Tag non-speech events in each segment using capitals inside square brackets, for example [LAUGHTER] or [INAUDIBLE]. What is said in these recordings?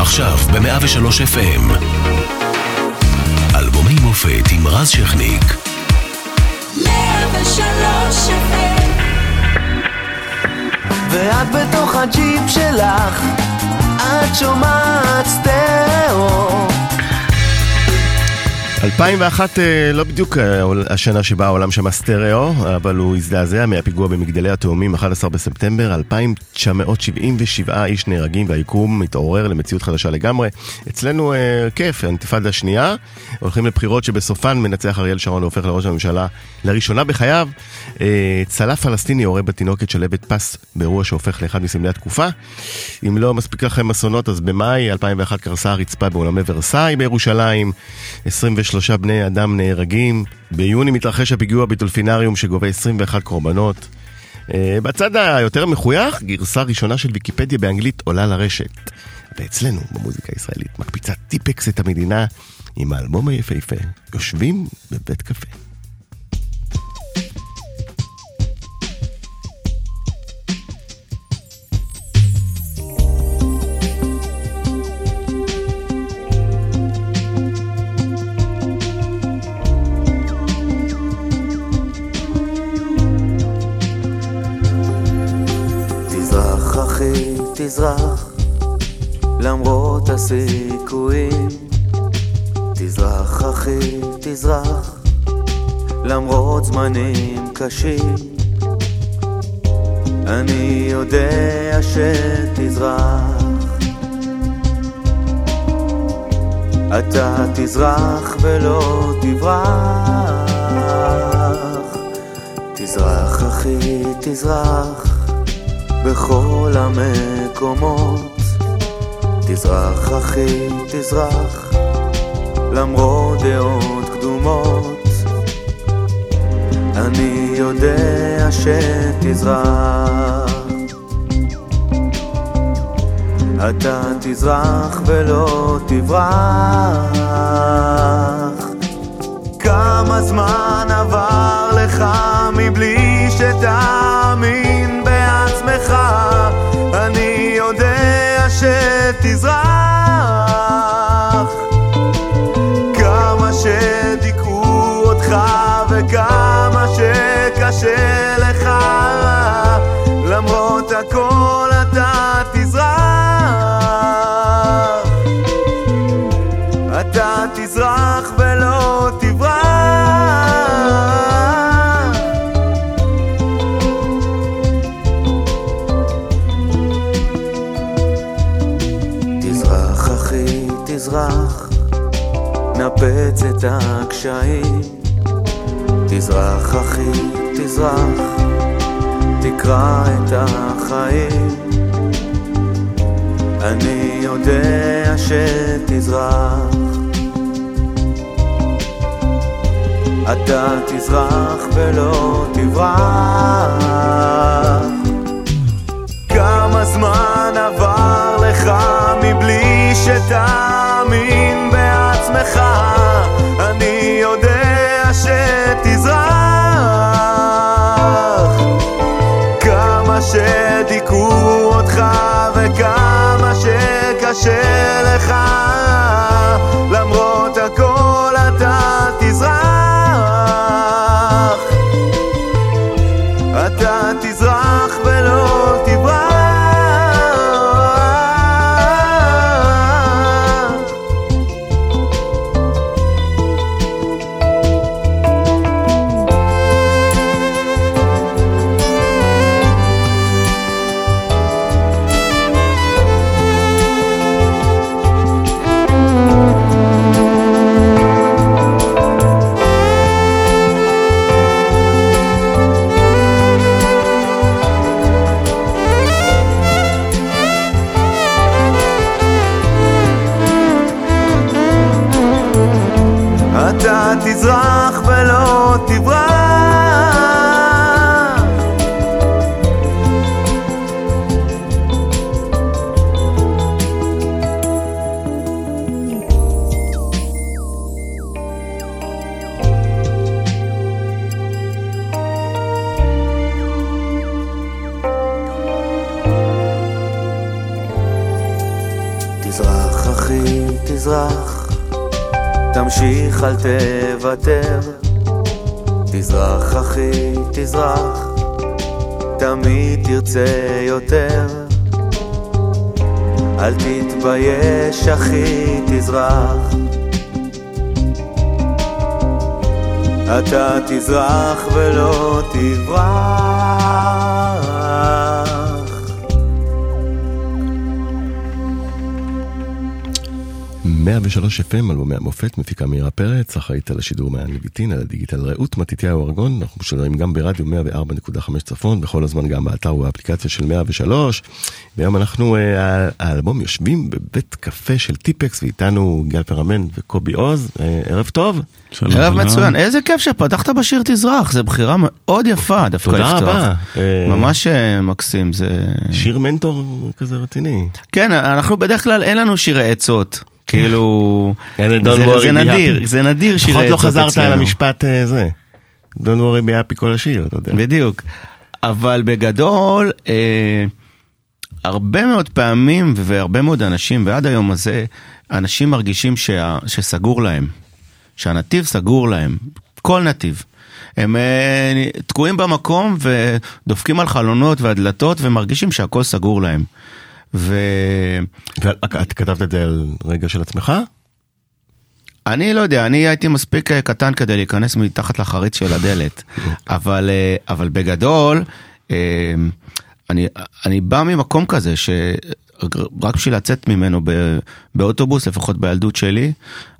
עכשיו ב-103 FM. אלבומי מופת עם רז שכניק. 103 FM ואת בתוך הג'יפ שלך, את שומעת סטריאו. 2001 אה, לא בדיוק אה, השנה שבה העולם שמע סטריאו, אבל הוא הזדעזע מהפיגוע במגדלי התאומים 11 בספטמבר, 2,977 איש נהרגים והיקום מתעורר למציאות חדשה לגמרי. אצלנו אה, כיף, האינתיפאדה השנייה, הולכים לבחירות שבסופן מנצח אריאל שרון והופך לראש הממשלה לראשונה בחייו. צלף פלסטיני יורה בתינוקת שלבת פס באירוע שהופך לאחד מסמלי התקופה. אם לא מספיק לכם אסונות, אז במאי 2001 קרסה הרצפה באולמי ורסאי בירושלים. 23 בני אדם נהרגים. ביוני מתרחש הפיגוע בדולפינריום שגובה 21 קורבנות. אה, בצד היותר מחוייך, גרסה ראשונה של ויקיפדיה באנגלית עולה לרשת. ואצלנו, במוזיקה הישראלית, מקפיצה טיפקס את המדינה עם האלבום היפהפה, יושבים בבית קפה. תזרח, למרות הסיכויים. תזרח אחי, תזרח, למרות זמנים קשים. אני יודע שתזרח. אתה תזרח ולא תברח. תזרח אחי, תזרח. בכל המקומות. תזרח אחי, תזרח, למרות דעות קדומות. אני יודע שתזרח. אתה תזרח ולא תברח. כמה זמן עבר לך מבלי שתאמין שתזרח. כמה שדיכאו אותך וכמה שקשה לך, למרות הכל נפץ את הקשיים. תזרח אחי, תזרח, תקרא את החיים. אני יודע שתזרח. אתה תזרח ולא תברח. כמה זמן עבר לך מבלי שתאמין בעצמך? אני יודע שתזרח. כמה שדיכאו אותך וכמה שקשה לך, תזרח, תמשיך אל תוותר. תזרח אחי, תזרח, תמיד תרצה יותר. אל תתבייש אחי, תזרח. אתה תזרח ולא תברח. 103 FM, אלבומי המופת, מפיקה מירה פרץ, אחראית על השידור מעיין לויטין, על הדיגיטל רעות מתתיהו ארגון, אנחנו משודרים גם ברדיו 104.5 צפון, בכל הזמן גם באתר ובאפליקציה של 103, והיום אנחנו, אה, האלבום יושבים בבית קפה של טיפקס, ואיתנו גל פרמן וקובי עוז, אה, ערב טוב. שלום, ערב מצוין, איזה כיף שפתחת בשיר תזרח, זו בחירה מאוד יפה דווקא תודה לפתוח. רבה. אה, ממש מקסים, זה... שיר מנטור כזה רציני. כן, אנחנו בדרך כלל אין לנו שירי עצות. כאילו, זה- נדיר. זה נדיר שירי לפחות עצות לא אצלנו. חזרת על המשפט אה, זה. Don't worry be happy כל השיר, אתה יודע. בדיוק. אבל בגדול, אה, הרבה מאוד פעמים והרבה מאוד אנשים, ועד היום הזה, אנשים מרגישים שה, שסגור להם, שהנתיב סגור להם, כל נתיב. הם אה, תקועים במקום ודופקים על חלונות והדלתות ומרגישים שהכל סגור להם. ואת כתבת את זה על רגע של עצמך? לא יודע, אני הייתי מספיק אה, קטן כדי להיכנס מתחת לחריץ של הדלת, [LAUGHS] אבל, אה, אבל בגדול, אה, אני, אני בא ממקום כזה שרק בשביל לצאת ממנו ב- באוטובוס, לפחות בילדות שלי,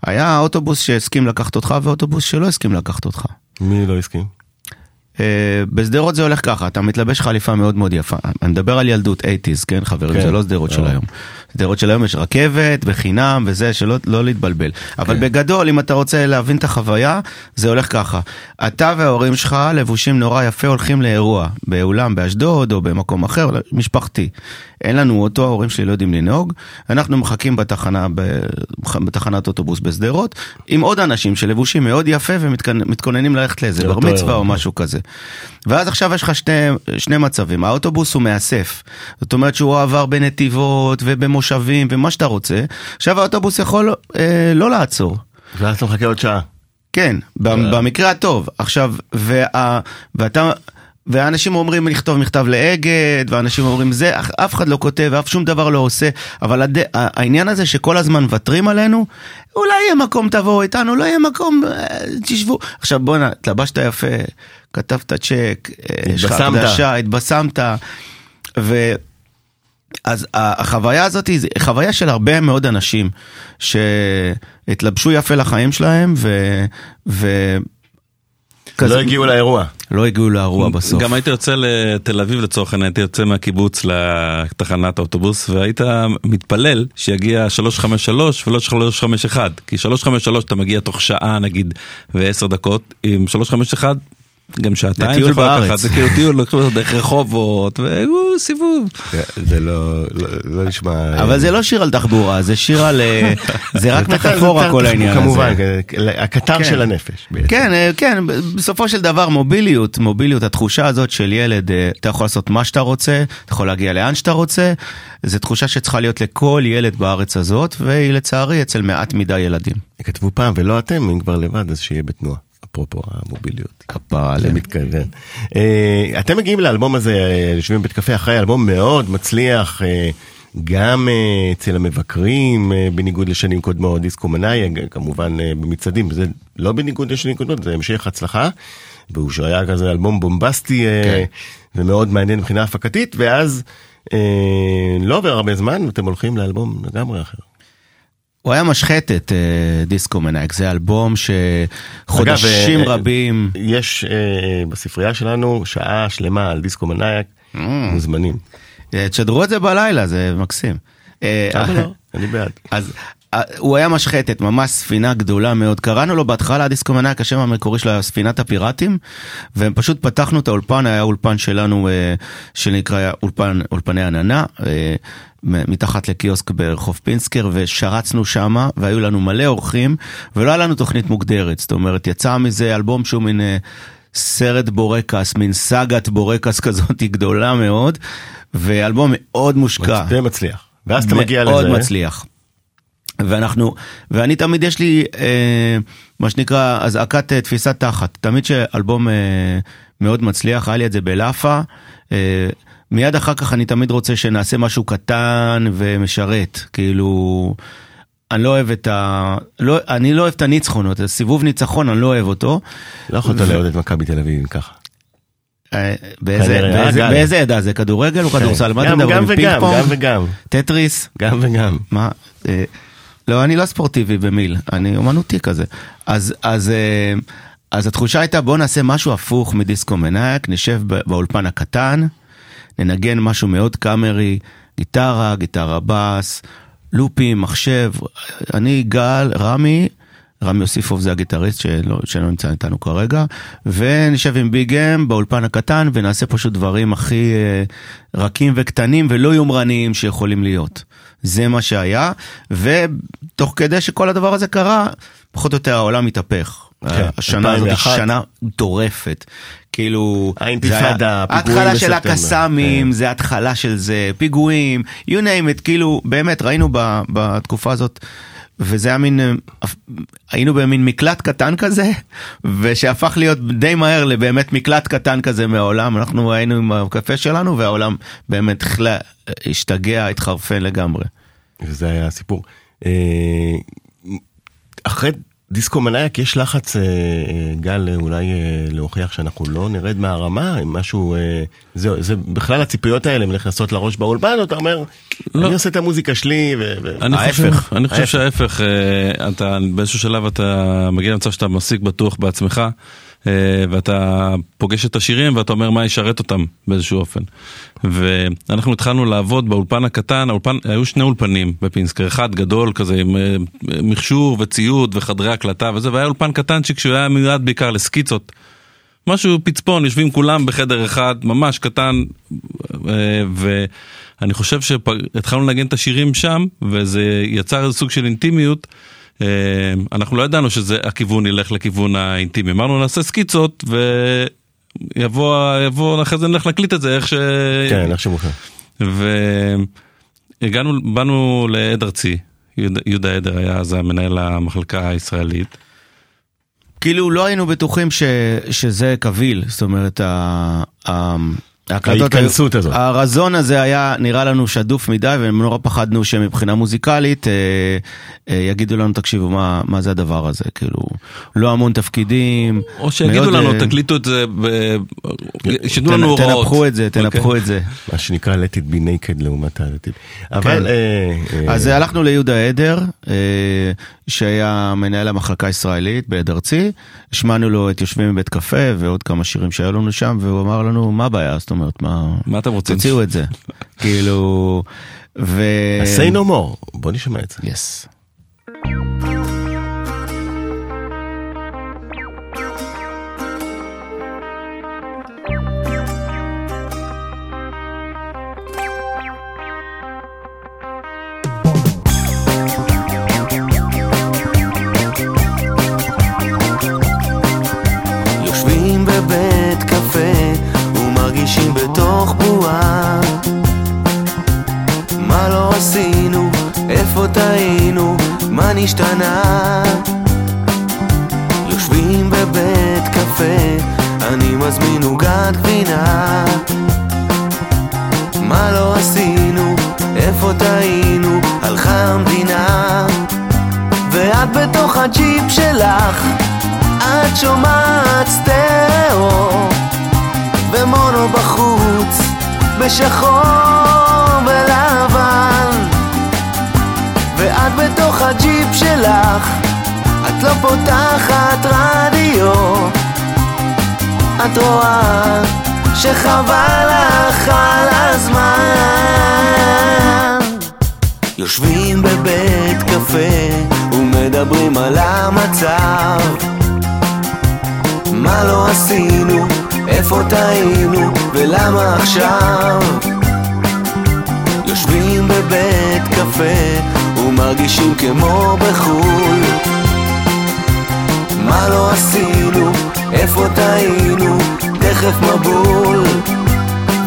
היה אוטובוס שהסכים לקחת אותך ואוטובוס שלא הסכים לקחת אותך. מי לא הסכים? אה, בשדרות זה הולך ככה, אתה מתלבש חליפה מאוד מאוד יפה. אני מדבר על ילדות 80's, כן חברים? כן. זה לא שדרות של אה. היום. שדרות של היום יש רכבת בחינם וזה, שלא לא להתבלבל. אבל כן. בגדול, אם אתה רוצה להבין את החוויה, זה הולך ככה. אתה וההורים שלך לבושים נורא יפה הולכים לאירוע, באולם באשדוד או במקום אחר, משפחתי. אין לנו אוטו, ההורים שלי לא יודעים לנהוג, אנחנו מחכים בתחנה, בתחנת אוטובוס בשדרות, עם עוד אנשים שלבושים מאוד יפה ומתכוננים ללכת לאיזה בר מצווה או. משהו כזה. ואז עכשיו יש לך שני, שני מצבים, האוטובוס הוא מאסף, זאת אומרת שהוא עבר בנתיבות ובמושבים ומה שאתה רוצה, עכשיו האוטובוס יכול אה, לא לעצור. ואז אתה מחכה עוד שעה. כן, ב- במקרה הטוב. עכשיו, וה, ואתה... ואנשים אומרים לכתוב מכתב לאגד, ואנשים אומרים זה, אף אחד לא כותב, ואף שום דבר לא עושה, אבל הד... העניין הזה שכל הזמן מוותרים עלינו, אולי יהיה מקום תבואו איתנו, לא יהיה מקום, אה, תשבו. עכשיו בואנה, התלבשת יפה, כתבת צ'ק, אה, יש לך. הקדשה, התבשמת, ו... אז החוויה הזאת היא חוויה של הרבה מאוד אנשים שהתלבשו יפה לחיים שלהם ו... ו... כזה- לא הגיעו לאירוע. לא הגיעו לאירוע בסוף. גם הייתי יוצא לתל אביב לצורך העניין, הייתי יוצא מהקיבוץ לתחנת האוטובוס והיית מתפלל שיגיע 353 ולא 351 כי 353 אתה מגיע תוך שעה נגיד ועשר דקות עם 351 גם שעתיים זה יכול בארץ. לקחת, זה כאילו טיול לקחו אותו דרך רחובות והוא סיבוב. זה- לא לא- לא נשמע... אבל זה לא שיר על תחבורה, זה שיר על... אה, [LAUGHS] זה רק מטאפורה כל העניין הזה. כמובן, הקטר כן. של הנפש. כן, אה, כן, בסופו של דבר מוביליות, מוביליות, התחושה הזאת של ילד, אה, אתה יכול לעשות מה שאתה רוצה, אתה יכול להגיע לאן שאתה רוצה, זו תחושה שצריכה להיות לכל ילד בארץ הזאת, והיא לצערי אצל מעט מדי ילדים. כתבו פעם, ולא אתם, אם כבר לבד, אז שיהיה בתנועה. אפרופו המוביליות. כפרה זה עליהם. מתכוון. אה, אתם מגיעים לאלבום הזה, יושבים בבית קפה אחרי אלבום מאוד מצליח, אה, גם אה, אצל המבקרים, בניגוד לשנים קודמות, דיסקו מנאי, כמובן במצעדים, זה לא בניגוד לשנים קודמות, זה המשך הצלחה. והוא שהיה כזה אלבום בומבסטי כן. ומאוד מעניין מבחינה הפקתית, ואז אה, לא עובר הרבה זמן, ואתם הולכים לאלבום לגמרי אחר. הוא היה משחטת, אה, דיסקו מנהיג, זה אלבום שחודשים אגב, אה, רבים, יש אה, בספרייה שלנו שעה שלמה על דיסקו מנאייק, Mm. מוזמנים. תשדרו את זה בלילה, זה מקסים. לא? [LAUGHS] אני בעד. אז הוא היה משחטת, ממש ספינה גדולה מאוד. קראנו לו בהתחלה דיסקו מנאייק, השם המקורי שלו היה ספינת הפיראטים, ופשוט פתחנו את האולפן, היה אולפן שלנו אה, שנקרא אולפן, אולפני עננה, אה, מתחת לקיוסק ברחוב פינסקר, ושרצנו שמה, והיו לנו מלא אורחים, ולא היה לנו תוכנית מוגדרת, זאת אומרת, יצא מזה אלבום שהוא מין... אה, סרט בורקס, מין סאגת בורקס [LAUGHS] כזאת גדולה מאוד, ואלבום מאוד מושקע. זה מצליח. ואז אתה מגיע לזה. מאוד מצליח. ואנחנו, ואני תמיד יש לי אה, מה שנקרא אזעקת אה, תפיסת תחת, תמיד שאלבום אה, מאוד מצליח, היה לי את זה בלאפה, אה, מיד אחר כך אני תמיד רוצה שנעשה משהו קטן ומשרת, כאילו, אני לא אוהב את ה... לא, אני לא אוהב את הניצחונות, הסיבוב ניצחון אני לא אוהב אותו. לא יכולת לאהוד את מכבי תל אביב ככה. אה, באיזה, עדה זה כדורגל או כדורסל? מה אתם גם גם מדברים? פינג וגם, פונג? גם וגם. טטריס? גם וגם. מה? לא, אני לא ספורטיבי במיל, אני אומנותי כזה. אז, אז, אה, אז התחושה הייתה בוא נעשה משהו הפוך מדיסקו מנאייק, נשב באולפן הקטן, ננגן משהו מאוד קאמרי, גיטרה, גיטרה בס, לופים, מחשב, אני גל, רמי, רמי יוסיפוב זה הגיטריסט שלא, שלא נמצא איתנו כרגע, ונשב עם ביג אם באולפן הקטן ונעשה פשוט דברים הכי אה, רכים וקטנים ולא יומרניים שיכולים להיות. זה מה שהיה, ותוך כדי שכל הדבר הזה קרה, פחות או יותר העולם התהפך. כן, השנה הזאת היא 2001. שנה מטורפת. כאילו, האינתיפאדה, ההתחלה של. הקסאמים, כן. זה התחלה של זה, פיגועים, you name it, כאילו, באמת, ראינו ב, בתקופה הזאת, וזה היה מין, אה, היינו במין מקלט קטן כזה, [LAUGHS] ושהפך להיות די מהר לבאמת מקלט קטן כזה מהעולם, אנחנו היינו עם הקפה שלנו, והעולם באמת החלה, השתגע, התחרפן לגמרי. וזה היה הסיפור. אה, אחרי דיסקו מנאייק יש לחץ, אה, אה, גל, אה, אולי אה, להוכיח שאנחנו לא נרד מהרמה, משהו, אה, זה, זה בכלל הציפיות האלה, אם נכנסות לראש באולפן, אתה אומר, לא. אני עושה את המוזיקה שלי, ו... ו- אני חושב. שההפך, אה, אתה באיזשהו שלב אתה מגיע למצב שאתה מסיק בטוח בעצמך, ואתה פוגש את השירים ואתה אומר מה ישרת אותם באיזשהו אופן. ואנחנו התחלנו לעבוד באולפן הקטן, האולפן, היו שני אולפנים בפינסקר, אחד גדול כזה עם אה, מכשור וציוד וחדרי הקלטה וזה, והיה אולפן קטנצ'יק שהוא היה מיועד בעיקר לסקיצות. משהו פצפון, יושבים כולם בחדר אחד, ממש קטן, אה, ואני חושב שהתחלנו לנגן את השירים שם, וזה יצר איזה סוג של אינטימיות. אה, אנחנו לא ידענו שזה הכיוון ילך לכיוון האינטימי, אמרנו נעשה סקיצות, ויבוא, יבוא, אחרי זה נלך להקליט את זה איך ש... כן, איך שמוכר. והגענו, באנו לעד ארצי, יהודה- יהודה עדר היה אז המנהל המחלקה הישראלית. כאילו לא היינו בטוחים ש, שזה קביל, זאת אומרת, ה, ה, ההתכנסות הזאת. הרזון הזה היה נראה לנו שדוף מדי ונורא פחדנו שמבחינה מוזיקלית אה, אה, יגידו לנו תקשיבו מה, מה זה הדבר הזה, כאילו לא המון תפקידים. או שיגידו מאוד, לנו, אה, תקליטו את זה, שייתנו תנ- לנו הוראות. אוקיי. תנפחו את זה, תנפחו את זה. מה שנקרא let it be naked לעומת it. אבל... כן. אה, אה, אז הלכנו ליהודה עדר, אה, שהיה מנהל המחלקה הישראלית בעד ארצי, השמענו לו את יושבים בבית קפה ועוד כמה שירים שהיו לנו שם, והוא אמר לנו, מה הבעיה? זאת אומרת, מה... מה אתם רוצים? תוציאו את זה. [LAUGHS] כאילו... ו... say no more, בוא נשמע את זה. יס. יושבים נשתנה יושבים בבית קפה, אני מזמין עוגת גבינה. מה לא עשינו, איפה טעינו, הלכה המדינה. ואת בתוך הג'יפ שלך את שומעת סטריאו. ומונו בחוץ בשחור ולבן ואת בתוך הג'יפ שלך. את לא פותחת רדיו. את רואה שחבל לך על הזמן. יושבים בבית קפה ומדברים על המצב. מה לא עשינו, איפה טעינו? ולמה עכשיו? יושבים בבית קפה ומרגישים כמו בחו"ל. מה לא עשינו, איפה טעינו, תכף מבול.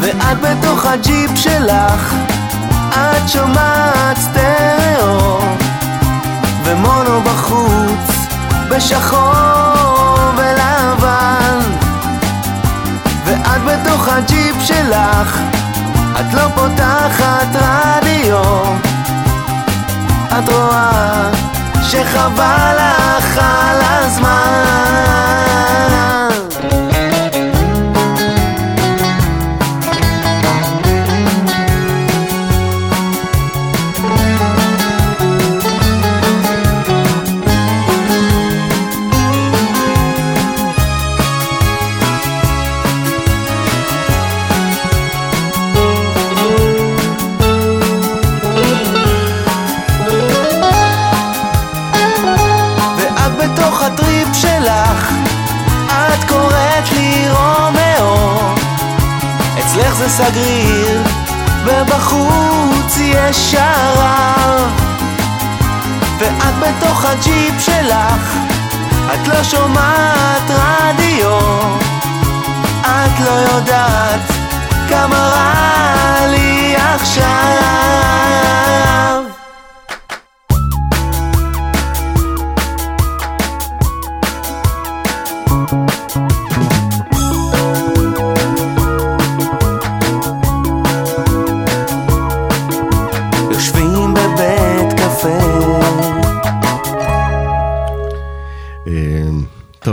ואת בתוך הג'יפ שלך את שומעת סטריאו. בשחור ולבן. ואת בתוך הג'יפ שלך את לא פותחת רדיו את רואה שחבל לך על הזמן סגריר ובחוץ יש שרב ואת בתוך הג'יפ שלך את לא שומעת רדיו. את לא יודעת כמה רע לי עכשיו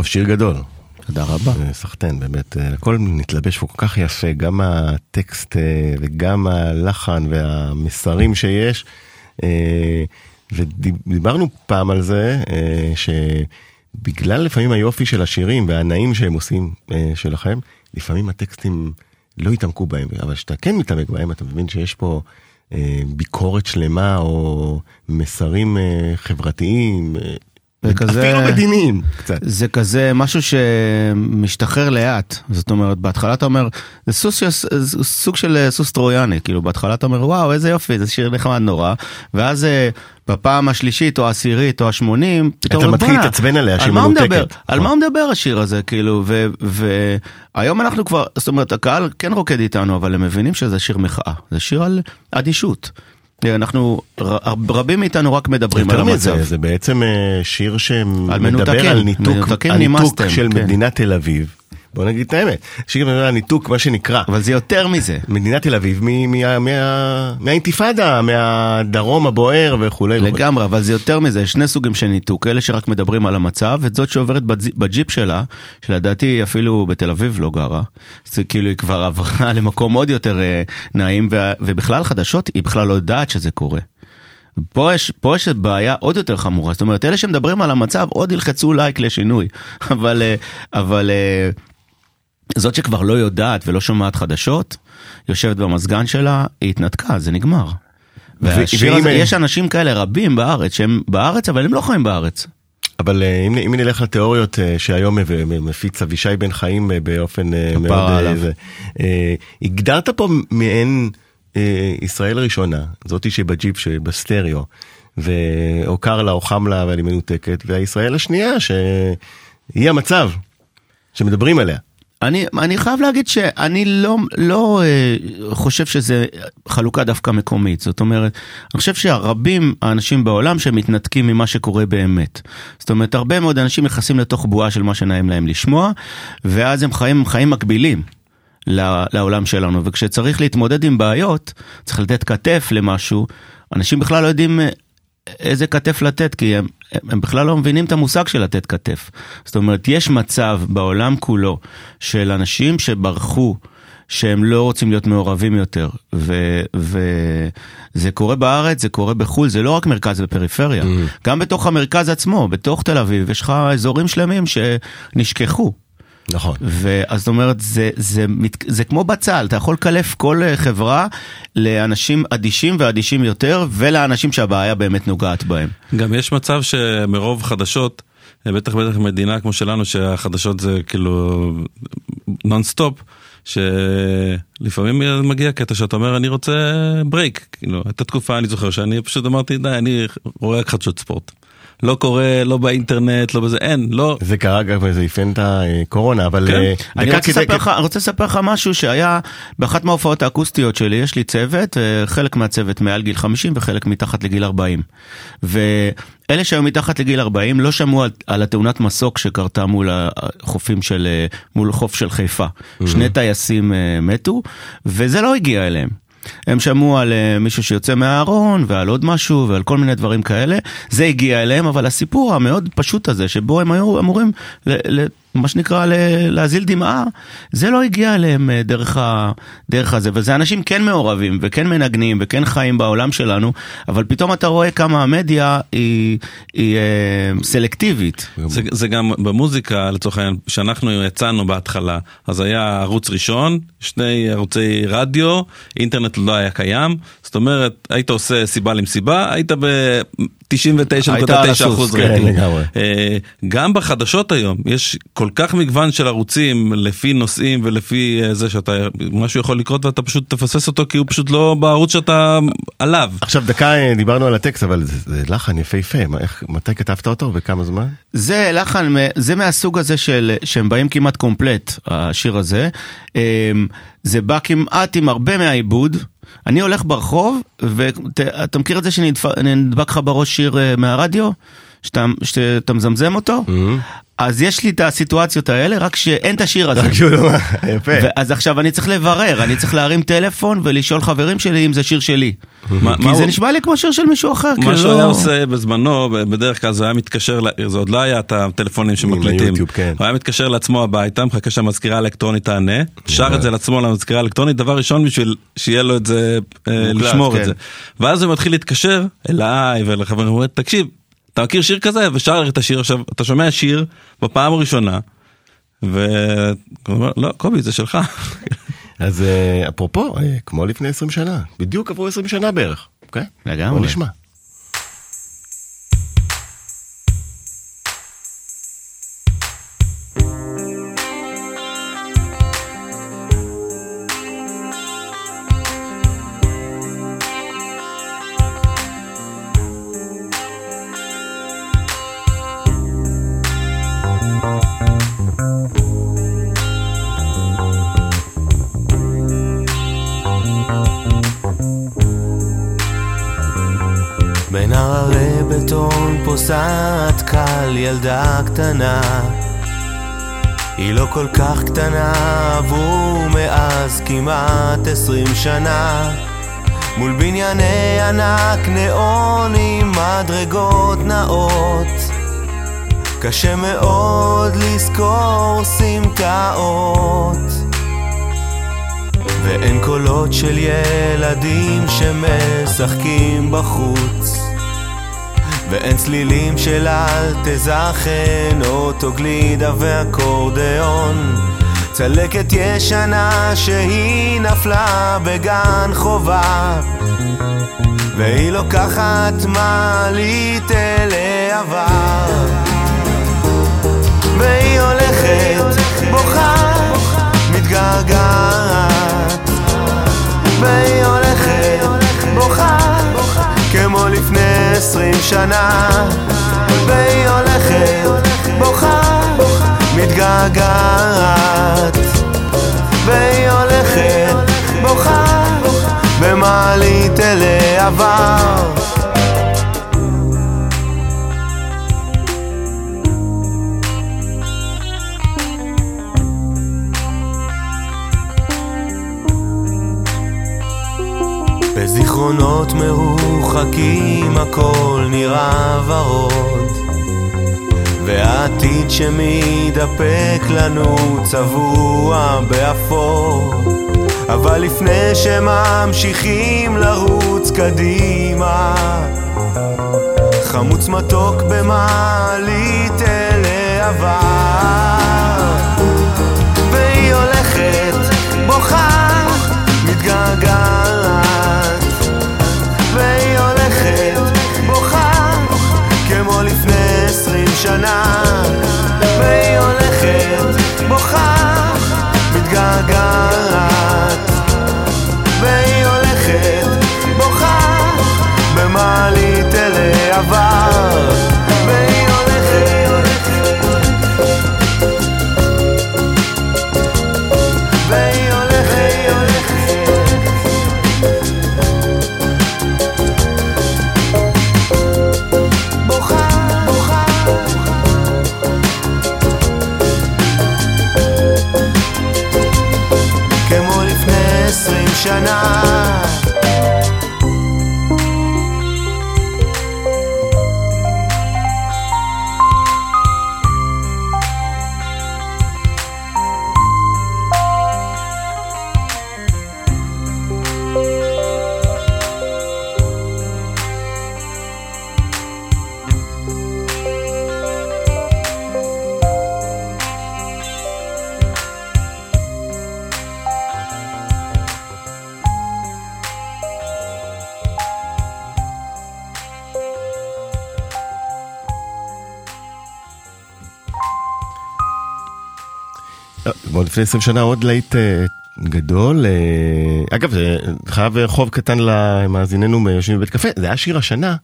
שיר גדול. תודה רבה. אה, סחטיין, באמת, אה, הכל מתלבש פה כל כך יפה, גם הטקסט אה, וגם הלחן והמסרים שיש. ודיברנו פעם על זה, שבגלל לפעמים היופי של השירים והנעים שהם עושים שלכם, לפעמים הטקסטים לא יתעמקו בהם, אבל כשאתה כן מתעמק בהם, אתה מבין שיש פה ביקורת שלמה או מסרים חברתיים. אה, וכזה- אפילו מדיניים קצת. זה כזה משהו שמשתחרר לאט, זאת אומרת בהתחלה אתה אומר זה סוס, זה סוג של אה, סוס טרויאני, כאילו בהתחלה אתה אומר וואו איזה יופי זה שיר נחמד נורא, ואז אה, בפעם השלישית או העשירית או השמונים, פתאום אתה מתחיל "בואנה, להתעצבן עליה על שהיא מנותקת." על. מה הוא מדבר השיר הזה כאילו, והיום אנחנו כבר, זאת אומרת הקהל כן רוקד איתנו אבל הם מבינים שזה שיר מחאה, זה שיר על אדישות. אנחנו, רבים מאיתנו רק מדברים על יותר המצב. מזה, זה בעצם אה, שיר שמדבר על ניתוק, על של כן. מדינת תל אביב. בוא נגיד את האמת, שיר מדבר על ניתוק, מה שנקרא, אבל זה יותר מזה. מדינת תל אביב מ- מה- מה- מהאינתיפאדה, מהדרום הבוער וכולי. לגמרי, אבל זה יותר מזה, שני סוגים של ניתוק, אלה שרק מדברים על המצב, ואת זאת שעוברת בג'י- בג'יפ שלה, שלדעתי אפילו בתל אביב לא גרה, זה כאילו היא כבר עברה [LAUGHS] למקום עוד יותר אה, נעים, ובכלל חדשות, היא בכלל לא יודעת שזה קורה. פה יש, פה יש בעיה עוד יותר חמורה, זאת אומרת, אלה שמדברים על המצב עוד ילחצו לייק לשינוי, [LAUGHS] אבל, אה, אבל אה, זאת שכבר לא יודעת ולא שומעת חדשות, יושבת במזגן שלה, היא התנתקה, זה נגמר. והשיר הזה, יש אנשים כאלה רבים בארץ שהם בארץ אבל הם לא חיים בארץ. אבל אה, אם, אם נלך לתיאוריות אה, שהיום מפיץ אבישי בן חיים אה, באופן מאוד... אה, עליו. זה, אה, הגדרת פה מעין אה, ישראל הראשונה, זאתי שבג'יפ שבסטריאו, או קר לה או חם לה אבל היא מנותקת, והישראל השנייה שהיא המצב שמדברים עליה. אני, אני חייב להגיד שאני לא, לא אה, חושב שזה חלוקה דווקא מקומית, זאת אומרת, אני חושב שהרבים האנשים בעולם שמתנתקים ממה שקורה באמת. זאת אומרת, הרבה מאוד אנשים נכנסים לתוך בועה של מה שנעים להם לשמוע, ואז הם חיים חיים מקבילים. לעולם שלנו, וכשצריך להתמודד עם בעיות, צריך לתת כתף למשהו, אנשים בכלל לא יודעים אה, איזה כתף לתת, כי הם, הם, בכלל לא מבינים את המושג של לתת כתף. זאת אומרת, יש מצב בעולם כולו של אנשים שברחו, שהם לא רוצים להיות מעורבים יותר, וזה קורה בארץ, זה קורה בחו"ל, זה לא רק מרכז ופריפריה, גם בתוך המרכז עצמו, בתוך תל אביב, יש לך אזורים שלמים שנשכחו. נכון. ואז זאת אומרת, זה, זה, מת- זה כמו בצל, אתה יכול לקלף כל אה, חברה לאנשים אדישים ואדישים יותר, ולאנשים שהבעיה באמת נוגעת בהם. גם יש מצב שמרוב חדשות, בטח בטח מדינה כמו שלנו שהחדשות זה כאילו נונסטופ, שלפעמים מגיע קטע שאתה אומר אני רוצה ברייק, כאילו הייתה תקופה אני זוכר שאני פשוט אמרתי די אני רואה רק חדשות ספורט. לא קורה, לא באינטרנט, לא בזה, אין, לא. זה קרה גם, זה אפיין את הקורונה, אבל... כן. אה, אני רוצה כדי- לספר לך- רוצה לספר לך משהו שהיה באחת מההופעות האקוסטיות שלי, יש לי צוות, אה, חלק מהצוות מעל גיל 50 וחלק מתחת לגיל 40. ואלה שהיו מתחת לגיל 40 לא שמעו על, על התאונת מסוק שקרתה מול החופים של, אה, מול חוף של חיפה. שני טייסים מתו, וזה לא הגיע אליהם. הם שמעו על אה, מישהו שיוצא מהארון ועל עוד משהו ועל כל מיני דברים כאלה. זה הגיע אליהם, אבל הסיפור המאוד פשוט הזה, שבו הם היו אמורים, מה שנקרא להזיל דמעה, זה לא הגיע אליהם אה, דרך, ה, דרך הזה. וזה אנשים כן מעורבים וכן מנגנים וכן חיים בעולם שלנו, אבל פתאום אתה רואה כמה המדיה היא, היא אה, סלקטיבית. זה, זה גם במוזיקה, לצורך העניין, כשאנחנו יצאנו בהתחלה, אז היה ערוץ ראשון, שני ערוצי רדיו, אינטרנט לא היה קיים, זאת אומרת, היית עושה סיבה למסיבה, היית ב... 99.9% כן, רייטינג. אה, גם בחדשות היום יש כל כך מגוון של ערוצים לפי נושאים ולפי אה, זה שאתה, משהו יכול לקרות ואתה פשוט תפסס אותו כי הוא פשוט לא בערוץ שאתה עליו. עכשיו דקה אה, דיברנו על הטקסט אבל זה, זה לחן יפהפה, מתי כתבת אותו וכמה זמן? זה לחן, זה מהסוג הזה של, שהם באים כמעט קומפלט, השיר הזה. זה בא כמעט עם הרבה מהעיבוד. אני הולך ברחוב, ואתה מכיר את זה שנדבק לך בראש שיר אה, מהרדיו? שאתה, שאתה מזמזם אותו? אז יש לי את הסיטואציות האלה, רק שאין את השיר הזה. לא... [LAUGHS] יפה. אז עכשיו אני צריך לברר, אני צריך להרים טלפון ולשאול חברים שלי אם זה שיר שלי. מה- כי זה נשמע לי כמו שיר של מישהו אחר, מה כאילו שהוא היה עושה בזמנו, בדרך כלל זה היה מתקשר, זה עוד לא היה את הטלפונים שמקליטים. כן. הוא היה מתקשר לעצמו הביתה, מחכה שהמזכירה האלקטרונית תענה, שר את זה לעצמו למזכירה האלקטרונית, דבר ראשון בשביל שיהיה לו את זה, אה, לשמור כן. את זה. ואז הוא מתחיל להתקשר אליי ולחברים, הוא אומר, תקשיב, אתה מכיר שיר כזה? ושר את השיר, עכשיו, אתה שומע שיר בפעם הראשונה, ו... הוא אומר, לא, קובי, זה שלך. [LAUGHS] אז אה, אפרופו, אה, כמו לפני 20 שנה, בדיוק עברו 20 שנה בערך, אוקיי? לגמרי. בוא נשמע. פוסעת קל ילדה קטנה. היא לא כל כך קטנה עברו מאז כמעט עשרים שנה. מול בנייני ענק נאונים מדרגות נאות. קשה מאוד לזכור סמטאות. ואין קולות של ילדים שמשחקים בחוץ ואין צלילים של אל תזכן, אוטוגלידה ואקורדיאון צלקת ישנה שהיא נפלה בגן חובה והיא לוקחת מעלית אל העבר. והיא הולכת, בוכה, מתגעגעת. והיא הולכת, בוכה, עשרים שנה והיא הולכת, בוכה, מתגעגעת. והיא הולכת, בוכה, במעלית אל העבר בזיכרונות מרוחקים הכל נראה ורוד. והעתיד שמתדפק לנו צבוע באפור אבל לפני שממשיכים לרוץ קדימה חמוץ מתוק במעלית אל העבר banana כמו לפני 20 שנה עוד להיט אה, גדול. אה, אגב, זה חייב חוב קטן למאזיננו יושבים בבית קפה, זה היה שיר השנה.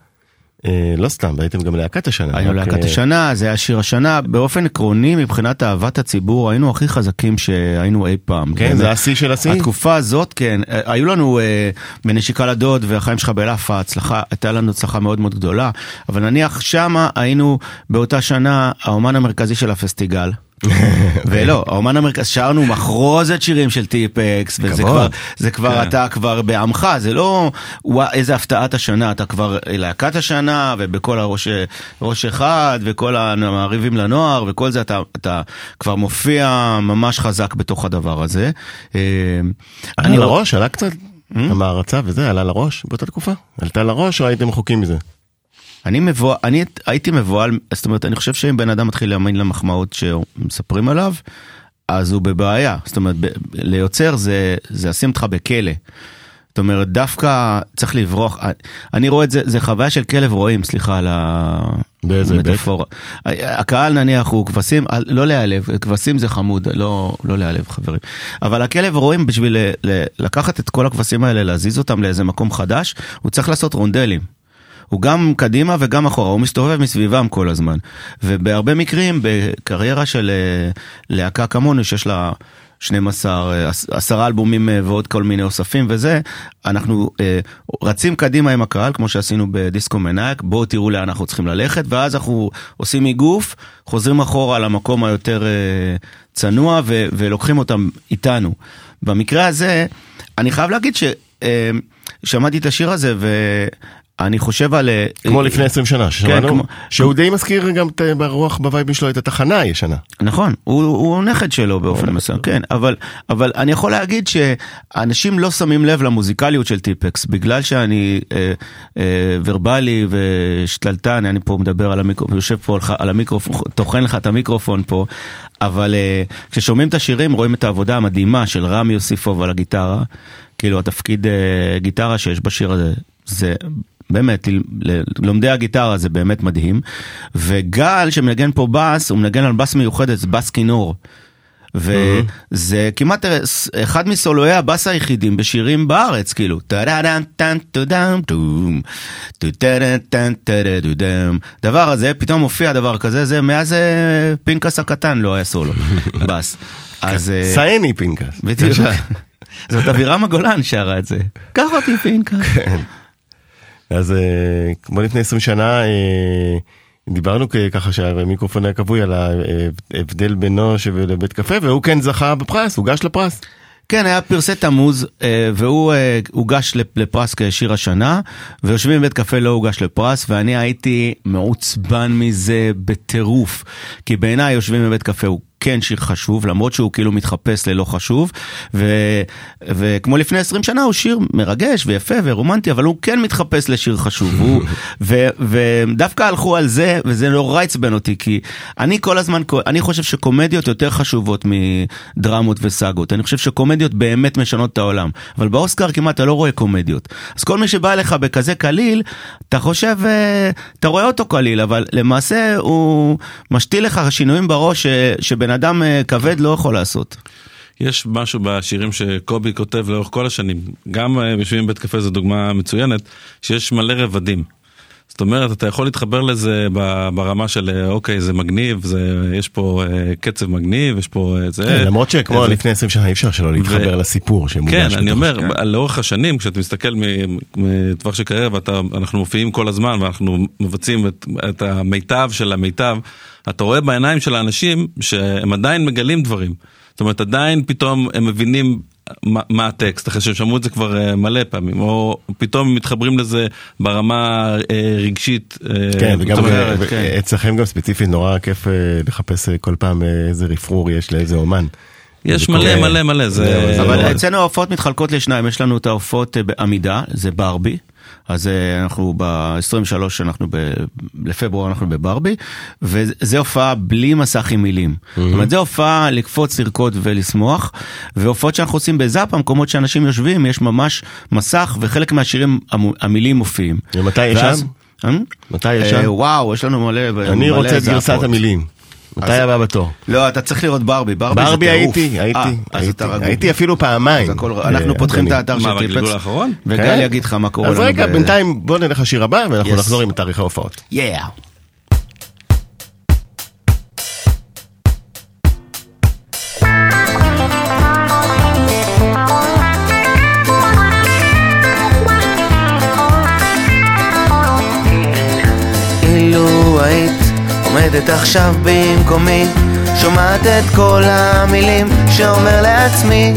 אה, לא סתם, הייתם גם להקת השנה. היינו רק, להקת אה, השנה, זה היה שיר השנה. באופן עקרוני, מבחינת אהבת הציבור, היינו הכי חזקים שהיינו אי פעם. כן. זה השיא של השיא? התקופה הזאת, כן. אה, היו לנו אה, בנשיקה לדוד והחיים שלך בלאפה, הצלחה, הייתה לנו הצלחה מאוד מאוד גדולה. אבל נניח שמה היינו באותה שנה האומן המרכזי של הפסטיגל. [LAUGHS] ולא, האומן המרכזי, שרנו מחרוזת שירים של טיפקס, וזה. כבר, זה כבר, כן. אתה כבר בעמך, זה לא איזה הפתעת השנה, אתה כבר להקת השנה, ובכל הראש ראש אחד, וכל המעריבים לנוער, וכל זה, אתה, אתה כבר מופיע ממש חזק בתוך הדבר הזה. אה, עלה אני- לראש, עלה קצת? המערצה וזה, עלה לראש באותה תקופה? עלתה לראש או הייתם רחוקים מזה? אני מבוהל, אני הייתי מבוהל, זאת אומרת, אני חושב שאם בן אדם מתחיל להאמין למחמאות שמספרים עליו, אז הוא בבעיה. זאת אומרת, ב- ליוצר זה, זה ישים אותך בכלא. זאת אומרת, דווקא צריך לברוח. אני רואה את זה, זה חוויה של כלב רועים, סליחה על? המטאפורה. הקהל נניח הוא כבשים, לא להיעלב, כבשים זה חמוד, לא, לא להיעלב חברים. אבל הכלב רועים בשביל ל- ל- לקחת את כל הכבשים האלה, להזיז אותם לאיזה מקום חדש, הוא צריך לעשות רונדלים. הוא גם קדימה וגם אחורה, הוא מסתובב מסביבם כל הזמן. ובהרבה מקרים, בקריירה של אה, להקה כמונו, שיש לה 12, אה, עש- עשרה אלבומים אה, ועוד כל מיני אוספים וזה, אנחנו אה, רצים קדימה עם הקהל, כמו שעשינו בדיסקו מנאייק, בואו תראו לאן אנחנו צריכים ללכת, ואז אנחנו עושים איגוף, חוזרים אחורה למקום היותר אה, צנוע ו- ולוקחים אותם איתנו. במקרה הזה, אני חייב להגיד ששמעתי את השיר הזה ואני חושב על... אה, כמו לפני 20 שנה, ששמענו, כמו- שהוא די מזכיר גם את- ברוח בווייבים שלו את התחנה הישנה. נכון, הוא, הוא נכד שלו באופן מסוים, כן, אבל, אבל אני יכול להגיד שאנשים לא שמים לב למוזיקליות של טיפקס, בגלל שאני אה, אה, ורבלי ושתלטן, אני פה מדבר על המיקרופון, יושב פה על, על המיקרופון, טוחן לך את המיקרופון פה, אבל אה, כששומעים את השירים רואים את העבודה המדהימה של רמי יוסיפוב על הגיטרה, כאילו התפקיד אה, גיטרה שיש בשיר הזה, זה... באמת, לומדי הגיטרה זה באמת מדהים. וגל שמנגן פה בס, הוא מנגן על בס מיוחדת, זה בס כינור. וזה כמעט אה, אחד מסולואי הבאס היחידים בשירים בארץ, כאילו. דבר הזה, פתאום מופיע דבר כזה, זה מאז אה, פנקס הקטן לא היה סולו, [LAUGHS] בס. אז... אה, סייני פנקס. בדיוק. [LAUGHS] זאת אבירמה גולן שרה את זה. קח אותי פנקס. אז אה, כמו לפני 20 שנה, אה, דיברנו ככה שהמיקרופון היה כבוי על ההבדל בינו לבית קפה, והוא כן זכה בפרס, הוגש לפרס. כן, היה פרסי תמוז, אה, והוא הוגש לפ- לפרס כשיר השנה, ויושבים בבית קפה לא הוגש לפרס, ואני הייתי מעוצבן מזה בטירוף. כי בעיניי יושבים בבית קפה הוא כן שיר חשוב, למרות שהוא כאילו מתחפש ללא חשוב, ו, וכמו לפני 20 שנה הוא שיר מרגש ויפה ורומנטי, אבל הוא כן מתחפש לשיר חשוב. הוא, [LAUGHS] ו, ודווקא הלכו על זה, וזה נורא עצבן אותי, כי אני כל הזמן, אני חושב שקומדיות יותר חשובות מדרמות וסאגות. אני חושב שקומדיות באמת משנות את העולם, אבל באוסקר כמעט אתה לא רואה קומדיות. אז כל מי שבא אליך בכזה קליל, אתה חושב, אה, אתה רואה אותו קליל, אבל למעשה הוא משתיל לך שינויים בראש ש- שבן אדם אה, כבד לא יכול לעשות. יש משהו בשירים שקובי כותב לאורך כל השנים, גם אה, יושבים בבית קפה זו דוגמה מצוינת, שיש מלא רבדים. זאת אומרת, אתה יכול להתחבר לזה ברמה של אה, אוקיי, זה מגניב, זה, יש פה אה, קצב מגניב, יש פה אה, זה... כן, למרות שכמו איזה- לפני 20 שנה אי אפשר שלא להתחבר ו- לסיפור שמוגש. כן, אני אומר, השיר. לאורך השנים, כשאתה מסתכל מטווח של קריירה ואנחנו מופיעים כל הזמן ואנחנו מבצעים את, את המיטב של המיטב, אתה רואה בעיניים של האנשים שהם עדיין מגלים דברים. זאת אומרת, עדיין פתאום הם מבינים מה, מה הטקסט, אחרי שהם שמעו את זה כבר אה, מלא פעמים, או פתאום הם מתחברים לזה ברמה אה, רגשית. אה, כן, וגם אומרת, ו- כן. אצלכם גם ספציפית נורא כיף אה, לחפש אה, כל פעם אה, איזה רפרור יש לאיזה אומן. יש מלא. מלא מלא, זה... אבל. אצלנו ההופעות מתחלקות לשניים, יש לנו את ההופעות אה, בעמידה, זה ברבי. אז אה, אנחנו ב-23 אנחנו ב... לפברואר אנחנו בברבי, וזה הופעה בלי מסך עם מילים. זאת אומרת, זה הופעה לקפוץ, לרקוד ולשמוח, והופעות שאנחנו עושים בזאפה, מקומות שאנשים יושבים, יש ממש מסך, וחלק מהשירים המילים מופיעים. ומתי יש שם? אה? מתי יש אה, שם? וואו, יש לנו מלא... אני רוצה את גרסת. המילים. מתי הבא בתור? לא, אתה צריך לראות ברבי, ברבי זה ברבי טירוף. הייתי, הייתי, אה, אז הייתי, אפילו פעמיים. אז אנחנו אה, פותחים את. האתר של מה, בגלגול טיפקס, האחרון? וגל כן? יגיד לך מה קורה אז לנו. רגע, ב- בינתיים בוא נלך לשיר הבא ואנחנו. נחזור עם תאריך ההופעות. Yeah. עומדת עכשיו במקומי שומעת את כל המילים שאומר לעצמי.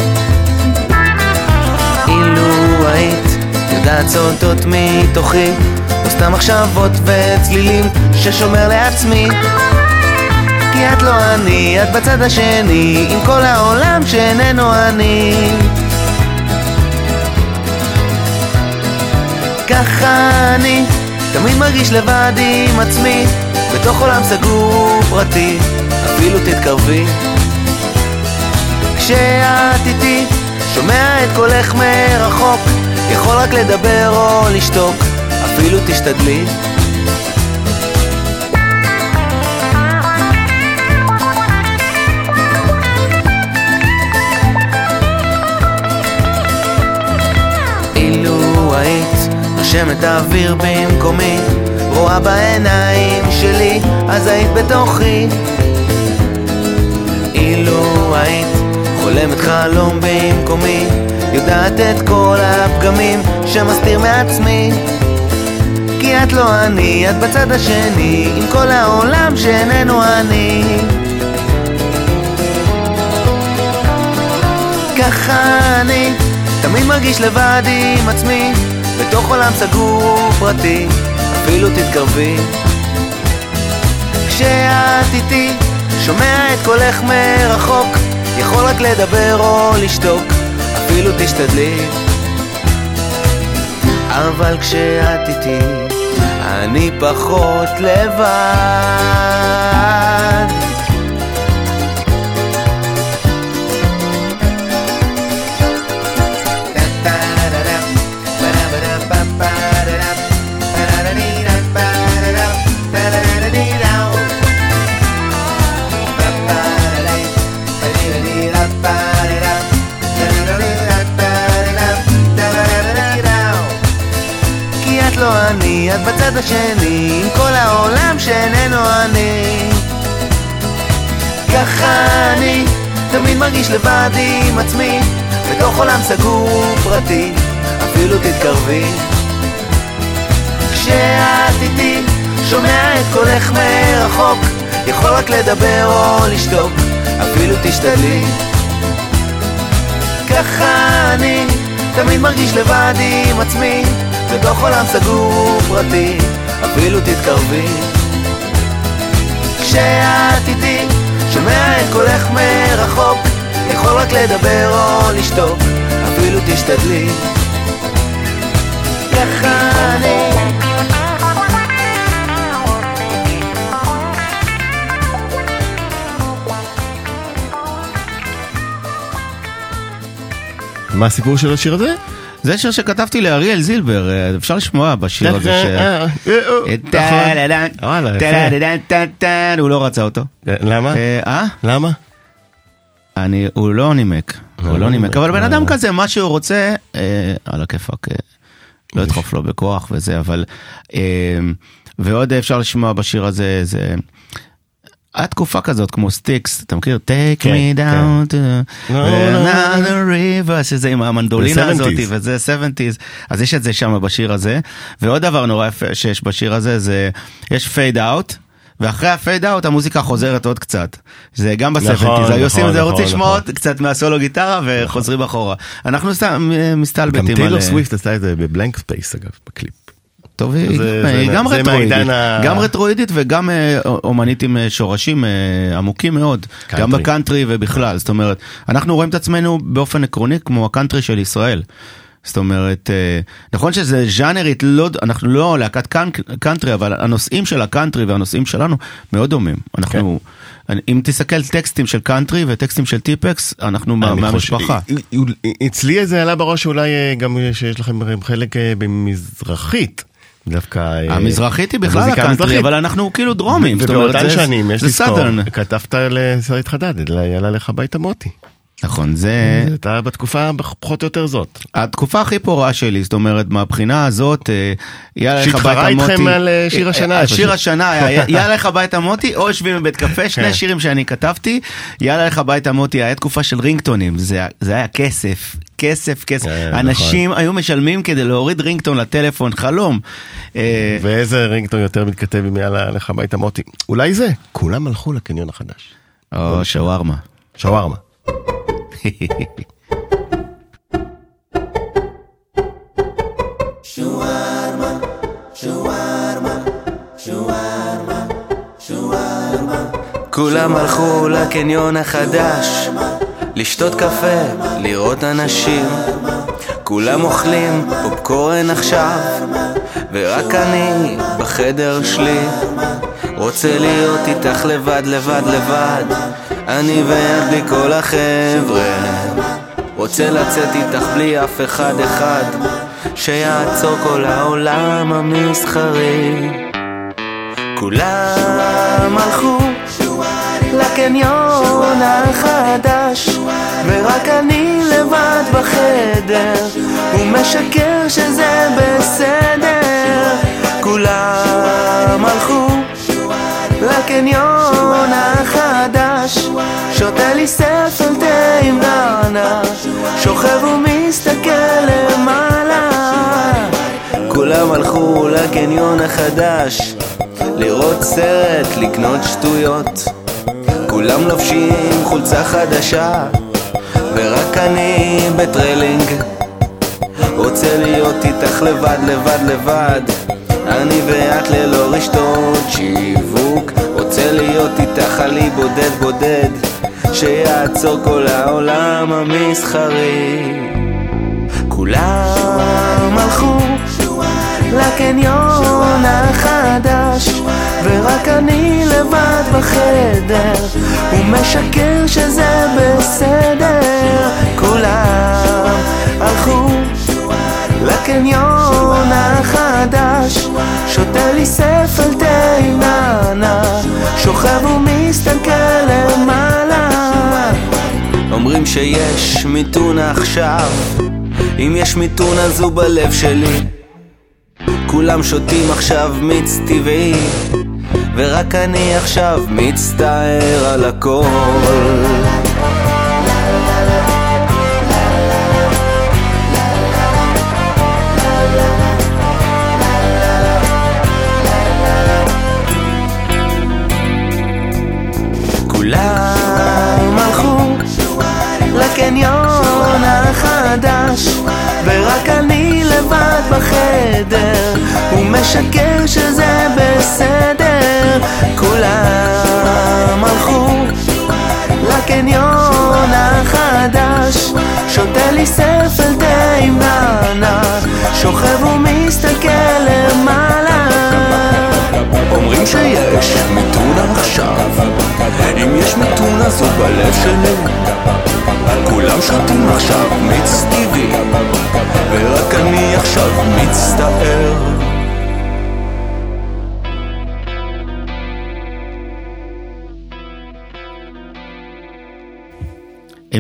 אילו היית יודעת סודות מתוכי לא סתם מחשבות וצלילים ששומר לעצמי. כי את לא אני, את בצד השני עם כל העולם שאיננו אני. ככה אני תמיד מרגיש לבד עם עצמי בתוך עולם סגור פרטי אפילו תתקרבי. כשאת איתי שומע את קולך מרחוק יכול רק לדבר או לשתוק אפילו תשתדלי. אילו היית נושמת אוויר במקומי רואה בעיניים שלי אז היית בתוכי. אילו היית חולמת חלום במקומי יודעת את כל הפגמים שמסתיר מעצמי. כי את לא אני, את בצד השני עם כל העולם שאיננו אני. ככה אני תמיד מרגיש לבד עם עצמי בתוך עולם סגור פרטי אפילו תתקרבי. כשאת איתי שומע את קולך מרחוק יכול רק לדבר או לשתוק אפילו תשתדלי. אבל כשאת איתי אני פחות לבד את בצד השני, עם כל העולם שאיננו אני. ככה אני תמיד מרגיש לבד עם עצמי, בתוך עולם סגור פרטי, אפילו תתקרבי. כשאת איתי, שומע את קולך מרחוק, יכול רק לדבר או לשתוק, אפילו תשתדלי. ככה אני תמיד מרגיש לבד עם עצמי בתוך עולם סגור פרטי אפילו תתקרבי. כשאת איתי שומע את קולך מרחוק יכול רק לדבר או לשתוק אפילו תשתדלי. אני? מה הסיפור של השיר הזה? זה שיר שכתבתי לאריאל זילבר, אה, אפשר לשמוע בשיר הזה ש... אה, אה, אה, הוא לא רצה אותו. למה? אה, אה? למה? אני, הוא לא נימק, הוא לא נימק, אבל בן אה. אדם כזה, מה שהוא רוצה, אה, על הכיפאק, אה, לא אדחוף לו בכוח וזה, אבל... אה, ועוד אפשר לשמוע בשיר הזה, זה... היה תקופה כזאת כמו Styx, אתה מכיר? Take כן, me down to No, no. another river, שזה עם המנדולינה הזאת, 70s. וזה 70's, אז יש את זה שם בשיר הזה. ועוד דבר נורא יפה שיש בשיר הזה, זה, יש fade out. ואחרי ה fade out המוזיקה חוזרת עוד קצת. זה גם נכון, ב seventies, היו עושים את זה, נכון, רוצים לשמוע נכון. עוד קצת מהסולו גיטרה וחוזרים אחורה. אנחנו סתם אה, גם מסתלבטים טיילור על... סוויפט עשה את זה ב Blank Space אגב, בקליפ. טוב, היא זה- גם- זה היא מה- גם זה רטרואידית, גם רטרואידית וגם אה, אומנית עם אה, שורשים אה, עמוקים מאוד. גם בקאנטרי ובכלל, זאת אומרת, אנחנו רואים את עצמנו באופן עקרוני כמו הקאנטרי של ישראל. זאת אומרת, נכון שזה ז'אנרית, לא, אנחנו לא להקת קאנטרי, אבל הנושאים של הקאנטרי והנושאים שלנו מאוד דומים. אנחנו, אני- אם תסתכל טקסטים של קאנטרי וטקסטים של טיפקס, אנחנו מה- מהמשפחה. אצלי זה עלה בראש אולי אה, גם שיש לכם חלק במזרחית. דווקא... אה, המזרחית היא בכלל הקאנטרי. אבל אנחנו כאילו דרומים. ובאותן שנים, יש לזכור. כתבת לשרית חדד, יאללה לך הביתה מוטי. נכון, זה אתה בתקופה פחות או יותר זאת. התקופה הכי פורה שלי, זאת אומרת, מהבחינה הזאת, אה, יאללה לך שהתחרה הביתה מוטי. איתכם על, אה, שיר השנה אה. שיר השנה [LAUGHS] היה יאללה לך הביתה מוטי, או יושבים בבית קפה, כן. שני שירים שאני כתבתי, יאללה לך הביתה מוטי, היה תקופה של רינגטונים, זה היה כסף. כסף, כסף, כן, אנשים היו משלמים כדי להוריד רינגטון לטלפון, חלום. אה, ואיזה רינגטון יותר מתכתב עם יאללה לך הביתה מוטי. אולי זה, כולם הלכו לקניון החדש. או שווארמה. שווארמה. כולם הלכו לקניון החדש לשתות קפה, לראות אנשים. כולם אוכלים פופקורן עכשיו ורק אני בחדר שלי. רוצה להיות איתך לבד, לבד, לבד. אני וידי כל החבר'ה רוצה לצאת איתך בלי אף אחד אחד. שיעצור כל העולם המסחרי. כולם הלכו לקניון החדש ורק אני לבד בחדר הוא משקר שזה בסדר. כולם הלכו לקניון החדש שותה לי ספל תה עם נענה שוכב ומסתכל למעלה. כולם הלכו לקניון החדש לראות סרט, לקנות שטויות כולם לובשים חולצה חדשה ורק אני בטרלינג. רוצה להיות איתך לבד, לבד, לבד. אני ואת ללא רשתות שיווק. רוצה להיות איתך עלי בודד בודד. שיעצור כל העולם המסחרי. כולם הלכו לקניון החדש ורק אני לבד בחדר הוא משקר שזה בסדר. כולם הלכו לקניון החדש שותה לי ספל נענה שוכב ומסתכל למעלה. אומרים שיש מיתון עכשיו אם יש מיתון אז הוא בלב שלי כולם שותים עכשיו מיץ טבעי ורק אני עכשיו מצטער על הכל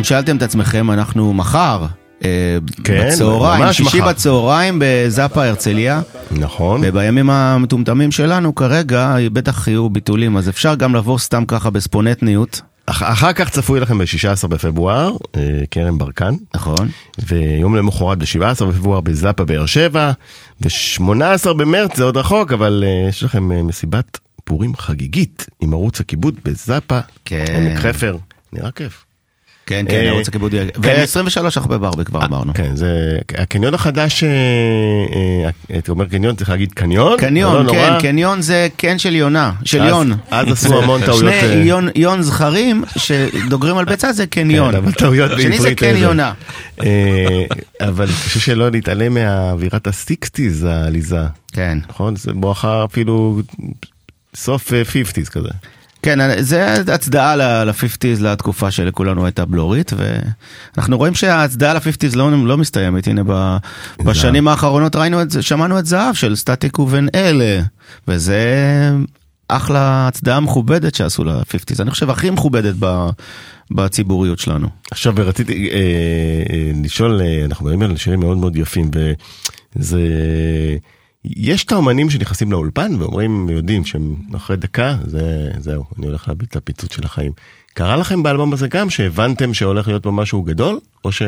שאלתם את עצמכם, אנחנו מחר, אה, כן, בצהריים, ממש שישי מחר. בצהריים בזאפה הרצליה, נכון. ובימים המטומטמים שלנו כרגע בטח יהיו ביטולים, אז אפשר גם לבוא סתם ככה בספונטניות, אח- אחר כך צפוי לכם ב-16 בפברואר, אה, כרם ברקן, נכון? ויום למחרת ב-17 בפברואר בזאפה באר שבע, ו-18 במרץ זה עוד רחוק, אבל אה, יש לכם מסיבת פורים חגיגית עם ערוץ הכיבוד בזאפה, כן. עמק חפר, נראה כיף. כן, כן, אה, ערוץ הכיבוד, כן. ו-23 אנחנו בברבי כבר אמרנו. כן, זה הקניון החדש, אה, אה, אתה אומר קניון, צריך להגיד קניון? לא קניון, נורא. כן, קניון זה קן של יונה, של יון. אז עשו המון [LAUGHS] טעויות, שני אה, יון- זכרים שדוגרים על ביצה זה קניון. כן, אבל טעויות שני זה בעברית, קן אה, יונה. אה, אבל קשה שלא להתעלם מהאווירת הסיקסטיז העליזה, כן. נכון? זה בואכה אפילו סוף fifties כזה. כן, זה הצדעה ל-50's לתקופה שלכולנו הייתה בלורית, ואנחנו רואים שההצדעה ל-50's לא, לא מסתיימת, הנה ב, בשנים האחרונות ראינו את זה, שמענו את זהב של סטטיק ובן אלה, וזה אחלה הצדעה מכובדת שעשו ל-50's, אני חושב הכי מכובדת ב, בציבוריות שלנו. עכשיו רציתי אה, אה, לשאול, אה, אנחנו מדברים על שירים מאוד מאוד יפים, וזה... יש את האומנים שנכנסים לאולפן ואומרים, יודעים שהם אחרי דקה, זה, זהו, אני הולך להביט את הפיצוץ של החיים. קרה לכם באלבום הזה גם שהבנתם שהולך להיות פה משהו גדול, או ש...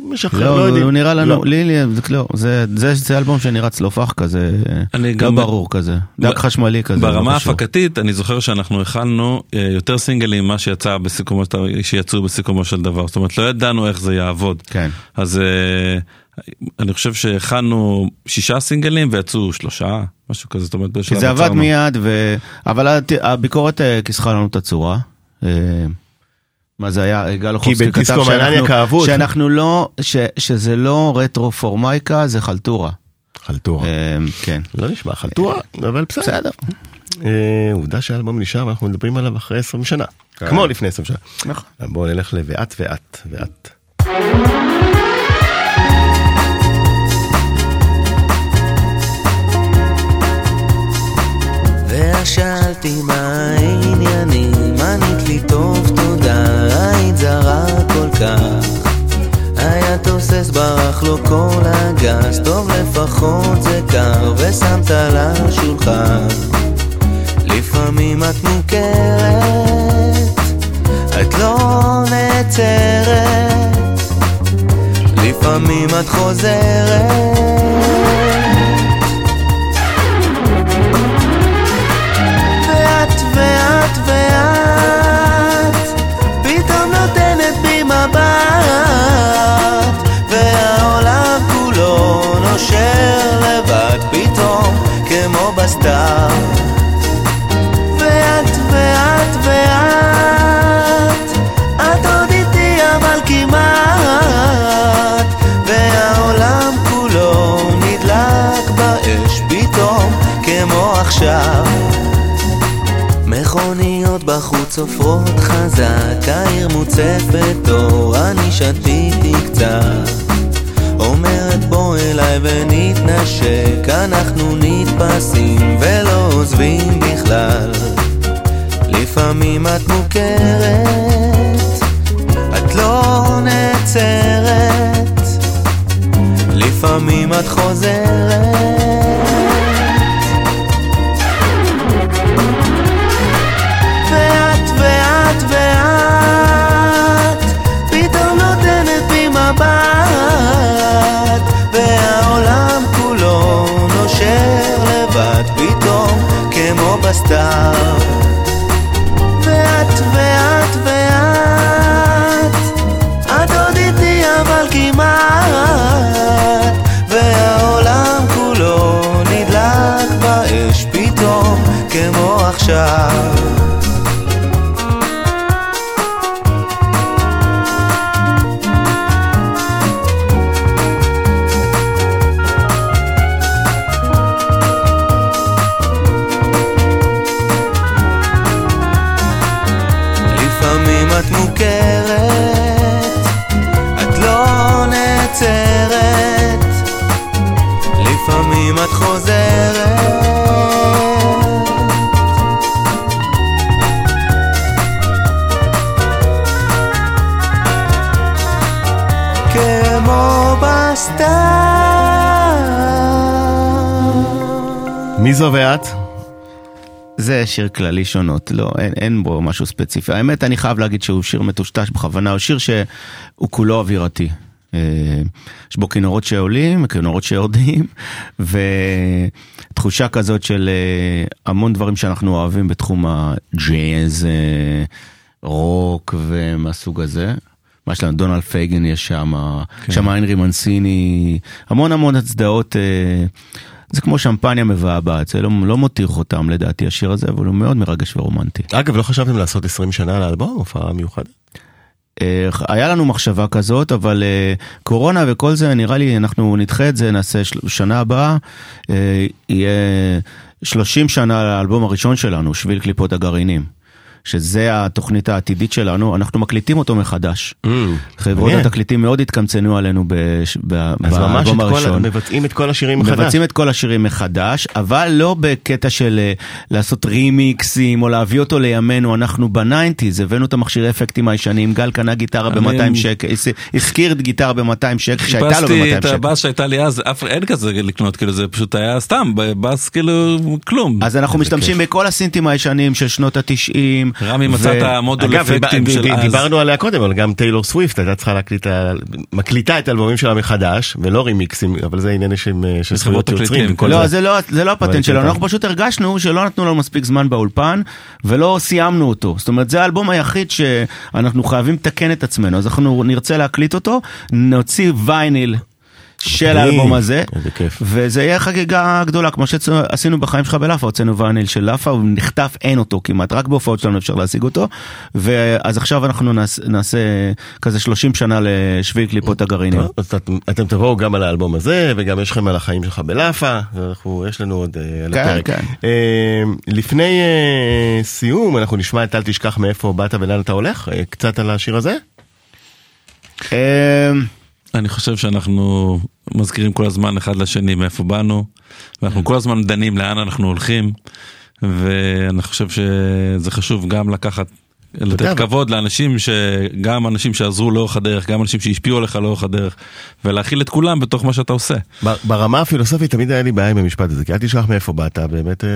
משחרר, לא, לא יודעים. הוא נראה לנו, לא. לי, לי, זה, לא, זה, זה, זה אלבום שנראה צלופח כזה, לא גם ברור כזה, דק חשמלי כזה. ברמה ההפקתית, אני זוכר שאנחנו הכלנו אה, יותר סינגלים ממה שיצא בסיכומו, שיצאו בסיכומו של דבר, זאת אומרת לא ידענו איך זה יעבוד. כן. אז אה, אני חושב שהכנו שישה סינגלים ויצאו שלושה, משהו כזה, זאת אומרת בשלב זה עבד מיד, ו... אבל הביקורת אה, כיסחה לנו את הצורה. מה זה היה, גל אוחובסקי כתב שאנחנו, שאנחנו לא, ש, שזה לא רטרו פורמייקה, זה חלטורה. חלטורה. כן. לא נשמע חלטורה, אבל בסדר. בסדר. עובדה שהאלבום נשאר ואנחנו מדברים עליו אחרי 20 שנה. כמו לפני 20 שנה. נכון. בואו נלך ל"ואת ואת ואת". ושאלתי מה העניינים, ענית לי טוב תודה, היית זרה כל כך. היה תוסס ברח לו כל הגז, טוב לפחות זה קר, ושמת לשולחן. לפעמים את מוכרת, את לא נעצרת, לפעמים את חוזרת. ואת עופרות חזק, העיר מוצפת אור, אני שתיתי קצת. אומרת בוא אליי ונתנשק, אנחנו נתפסים ולא עוזבים בכלל. לפעמים את מוכרת, את לא נעצרת, לפעמים את חוזרת. זו ואת? זה שיר כללי שונות, לא, אין, אין בו משהו ספציפי. האמת, אני חייב להגיד שהוא שיר מטושטש בכוונה, הוא שיר שהוא כולו אווירתי. אה, יש בו כינורות שעולים, כינורות שיורדים, [LAUGHS] ותחושה כזאת של אה, המון דברים שאנחנו אוהבים בתחום הג'אז, אה, רוק ומהסוג הזה. מה יש לנו, דונלד פייגן יש שם, כן. שם איינרי מנסיני, המון המון הצדעות. זה כמו שמפניה מבעבעת, זה לא, לא מותיר חותם לדעתי השיר הזה, אבל הוא מאוד מרגש ורומנטי. אגב, לא חשבתם לעשות 20 שנה לאלבום, הופעה מיוחדת? אה, היה לנו מחשבה כזאת, אבל אה, קורונה וכל זה, נראה לי אנחנו נדחה את זה, נעשה שנה הבאה, אה, יהיה 30 שנה לאלבום הראשון שלנו, שביל קליפות הגרעינים. שזה התוכנית העתידית שלנו, אנחנו מקליטים אותו מחדש. חברות מעניין. התקליטים מאוד התקמצנו עלינו בש- ב- אז ממש באלבום את כל, הראשון. מבצעים את כל השירים מחדש. מבצעים את כל השירים מחדש, אבל לא בקטע של אה, לעשות רימיקסים או להביא אותו לימינו, אנחנו ב nineties, הבאנו את המכשירי אפקטים הישנים, גל קנה גיטרה אני- ב-200 שקל, הזכיר גיטרה ב-200 שקל, שהייתה לו חיפשתי ב-200 את שקל. הבאס שהייתה לי אז, אף- אין כזה לקנות, כאילו זה פשוט היה סתם, באס כאילו כלום. אז אנחנו משתמשים בכל הסינטים הישנים של שנות התשעים. רמי מצא את המודול אפקטים של אז. דיברנו עליה קודם, אבל גם טיילור סוויפט הייתה צריכה להקליט, מקליטה את האלבומים שלה מחדש, ולא רימיקסים, אבל זה ענייני של של זכויות יוצרים. לא, זה. לא, זה לא הפטנט שלנו, כן, אנחנו פשוט הרגשנו שלא נתנו לנו מספיק זמן באולפן ולא סיימנו אותו. זאת אומרת, זה האלבום היחיד שאנחנו חייבים לתקן את עצמנו, אז אנחנו נרצה להקליט אותו, נוציא וייניל. של. האלבום הזה. וזה יהיה חגיגה גדולה, כמו שעשינו בחיים שלך בלאפה, הוצאנו וייניל של לאפה, הוא נחטף, אין אותו כמעט, רק בהופעות שלנו אפשר להשיג אותו, ואז עכשיו אנחנו נעשה, כזה 30 שנה לשביל קליפות הגרעינים. אתם- אתם תבואו גם על האלבום הזה, וגם יש לכם על החיים שלך בלאפה, יש לנו עוד אה, על כן, הפרק. כן. אה, לפני אה, סיום, אנחנו נשמע את אל תשכח מאיפה באת ולאן אתה הולך, קצת על השיר הזה. אני חושב שאנחנו מזכירים כל הזמן אחד לשני מאיפה באנו, ואנחנו כל הזמן דנים לאן אנחנו הולכים, ואני חושב שזה חשוב גם לקחת, לתת כבוד לאנשים שגם אנשים שעזרו לאורך הדרך, גם אנשים שהשפיעו עליך לאורך הדרך, ולהכיל את כולם בתוך מה שאתה עושה. ברמה הפילוסופית תמיד היה לי בעיה עם המשפט הזה, כי אל תשכח מאיפה באת, באמת, אה,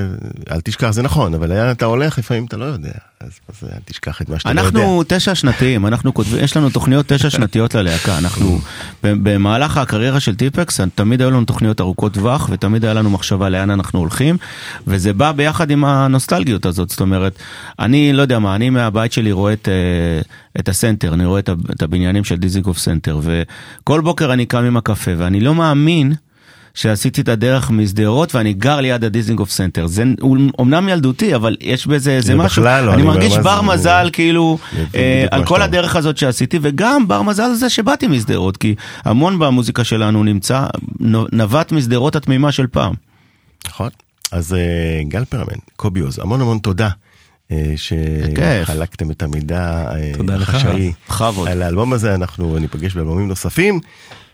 אל תשכח, זה נכון, אבל לאן אתה הולך, לפעמים אתה לא יודע, אז אז אל תשכח את מה שאתה לא יודע. אנחנו תשע שנתיים, אנחנו כותבים, יש לנו תוכניות תשע שנתיות ללהקה, אנחנו במהלך הקריירה של טיפקס תמיד היו לנו תוכניות ארוכות טווח ותמיד היה לנו מחשבה לאן אנחנו הולכים וזה בא ביחד עם הנוסטלגיות הזאת, זאת אומרת, אני לא יודע מה, אני מהבית שלי רואה את, אה, את הסנטר, אני רואה את הבניינים של דיזנגוף סנטר וכל בוקר אני קם עם הקפה ואני לא מאמין שעשיתי את הדרך משדרות ואני גר ליד הדיזינגוף סנטר. זה אומנם ילדותי, אבל יש בזה איזה זה משהו. בכלל לא, אני אני מרגיש בר מזל, כאילו, אה, על כל הדרך הזאת שעשיתי, וגם בר מזל זה שבאתי משדרות, כי המון במוזיקה שלנו נמצא, נבט משדרות התמימה של פעם. נכון. אז אה, גל פרמן, קובי עוז, המון המון תודה. אה. שחלקתם את המידע אה. החשאי בכבוד. על האלבום הזה, אנחנו ניפגש באלבומים נוספים.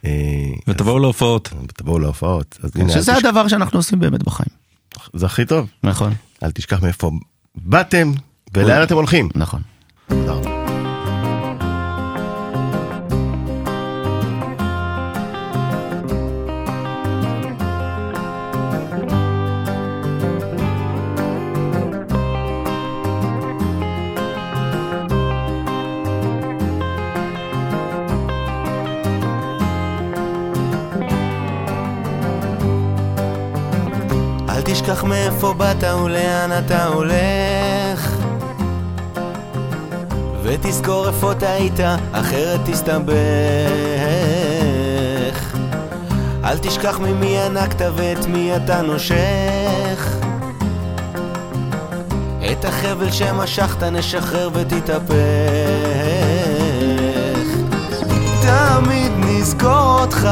אה, ותבואו להופעות. אז תבואו להופעות. אל שזה הדבר שאנחנו עושים באמת בחיים. זה הכי טוב. נכון, אל תשכח מאיפה באתם ולאן אתם הולכים. נכון. תודה רבה. תשכח מאיפה באת ולאן אתה הולך. ותזכור איפה טעית, אחרת תסתבך. אל תשכח ממי ינקת ואת מי אתה נושך. את החבל שמשכת נשחרר ותתהפך. תמיד נזכור אותך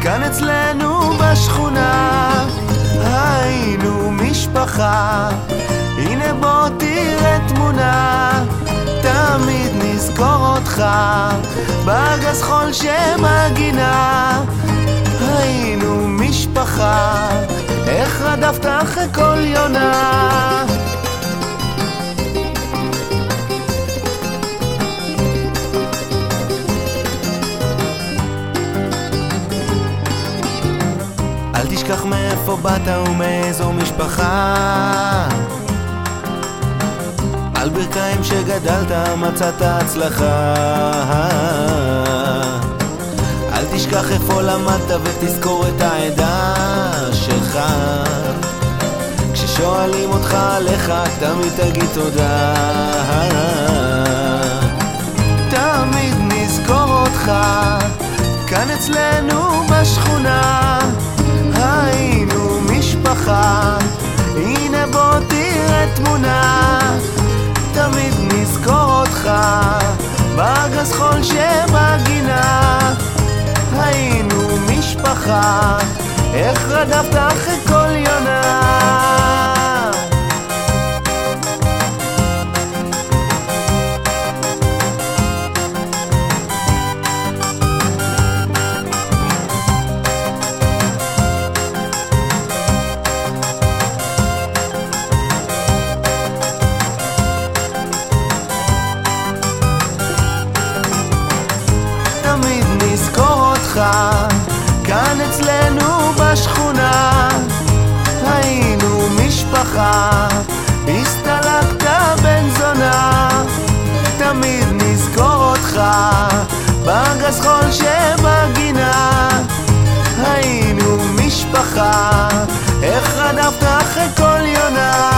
כאן אצלנו בשכונה היינו משפחה. הנה בוא תראה תמונה תמיד נזכור אותך. בארגז חול שמגינה היינו משפחה. איך רדפת אחרי כל יונה תשכח מאיפה באת ומאיזו משפחה. על ברכיים שגדלת מצאת הצלחה. אל תשכח איפה למדת ותזכור את העדה שלך. כששואלים אותך עליך תמיד תגיד תודה. תמיד נזכור אותך כאן אצלנו בשכונה משפחה הנה בוא תראה תמונה תמיד נזכור אותך. בארגז חול שבגינה היינו משפחה. איך רדפת אחרי כל יונה הסתלקת בן זונה, תמיד נזכור אותך בארגז חול שבגינה. היינו משפחה, איך רדפת אחרי כל יונה?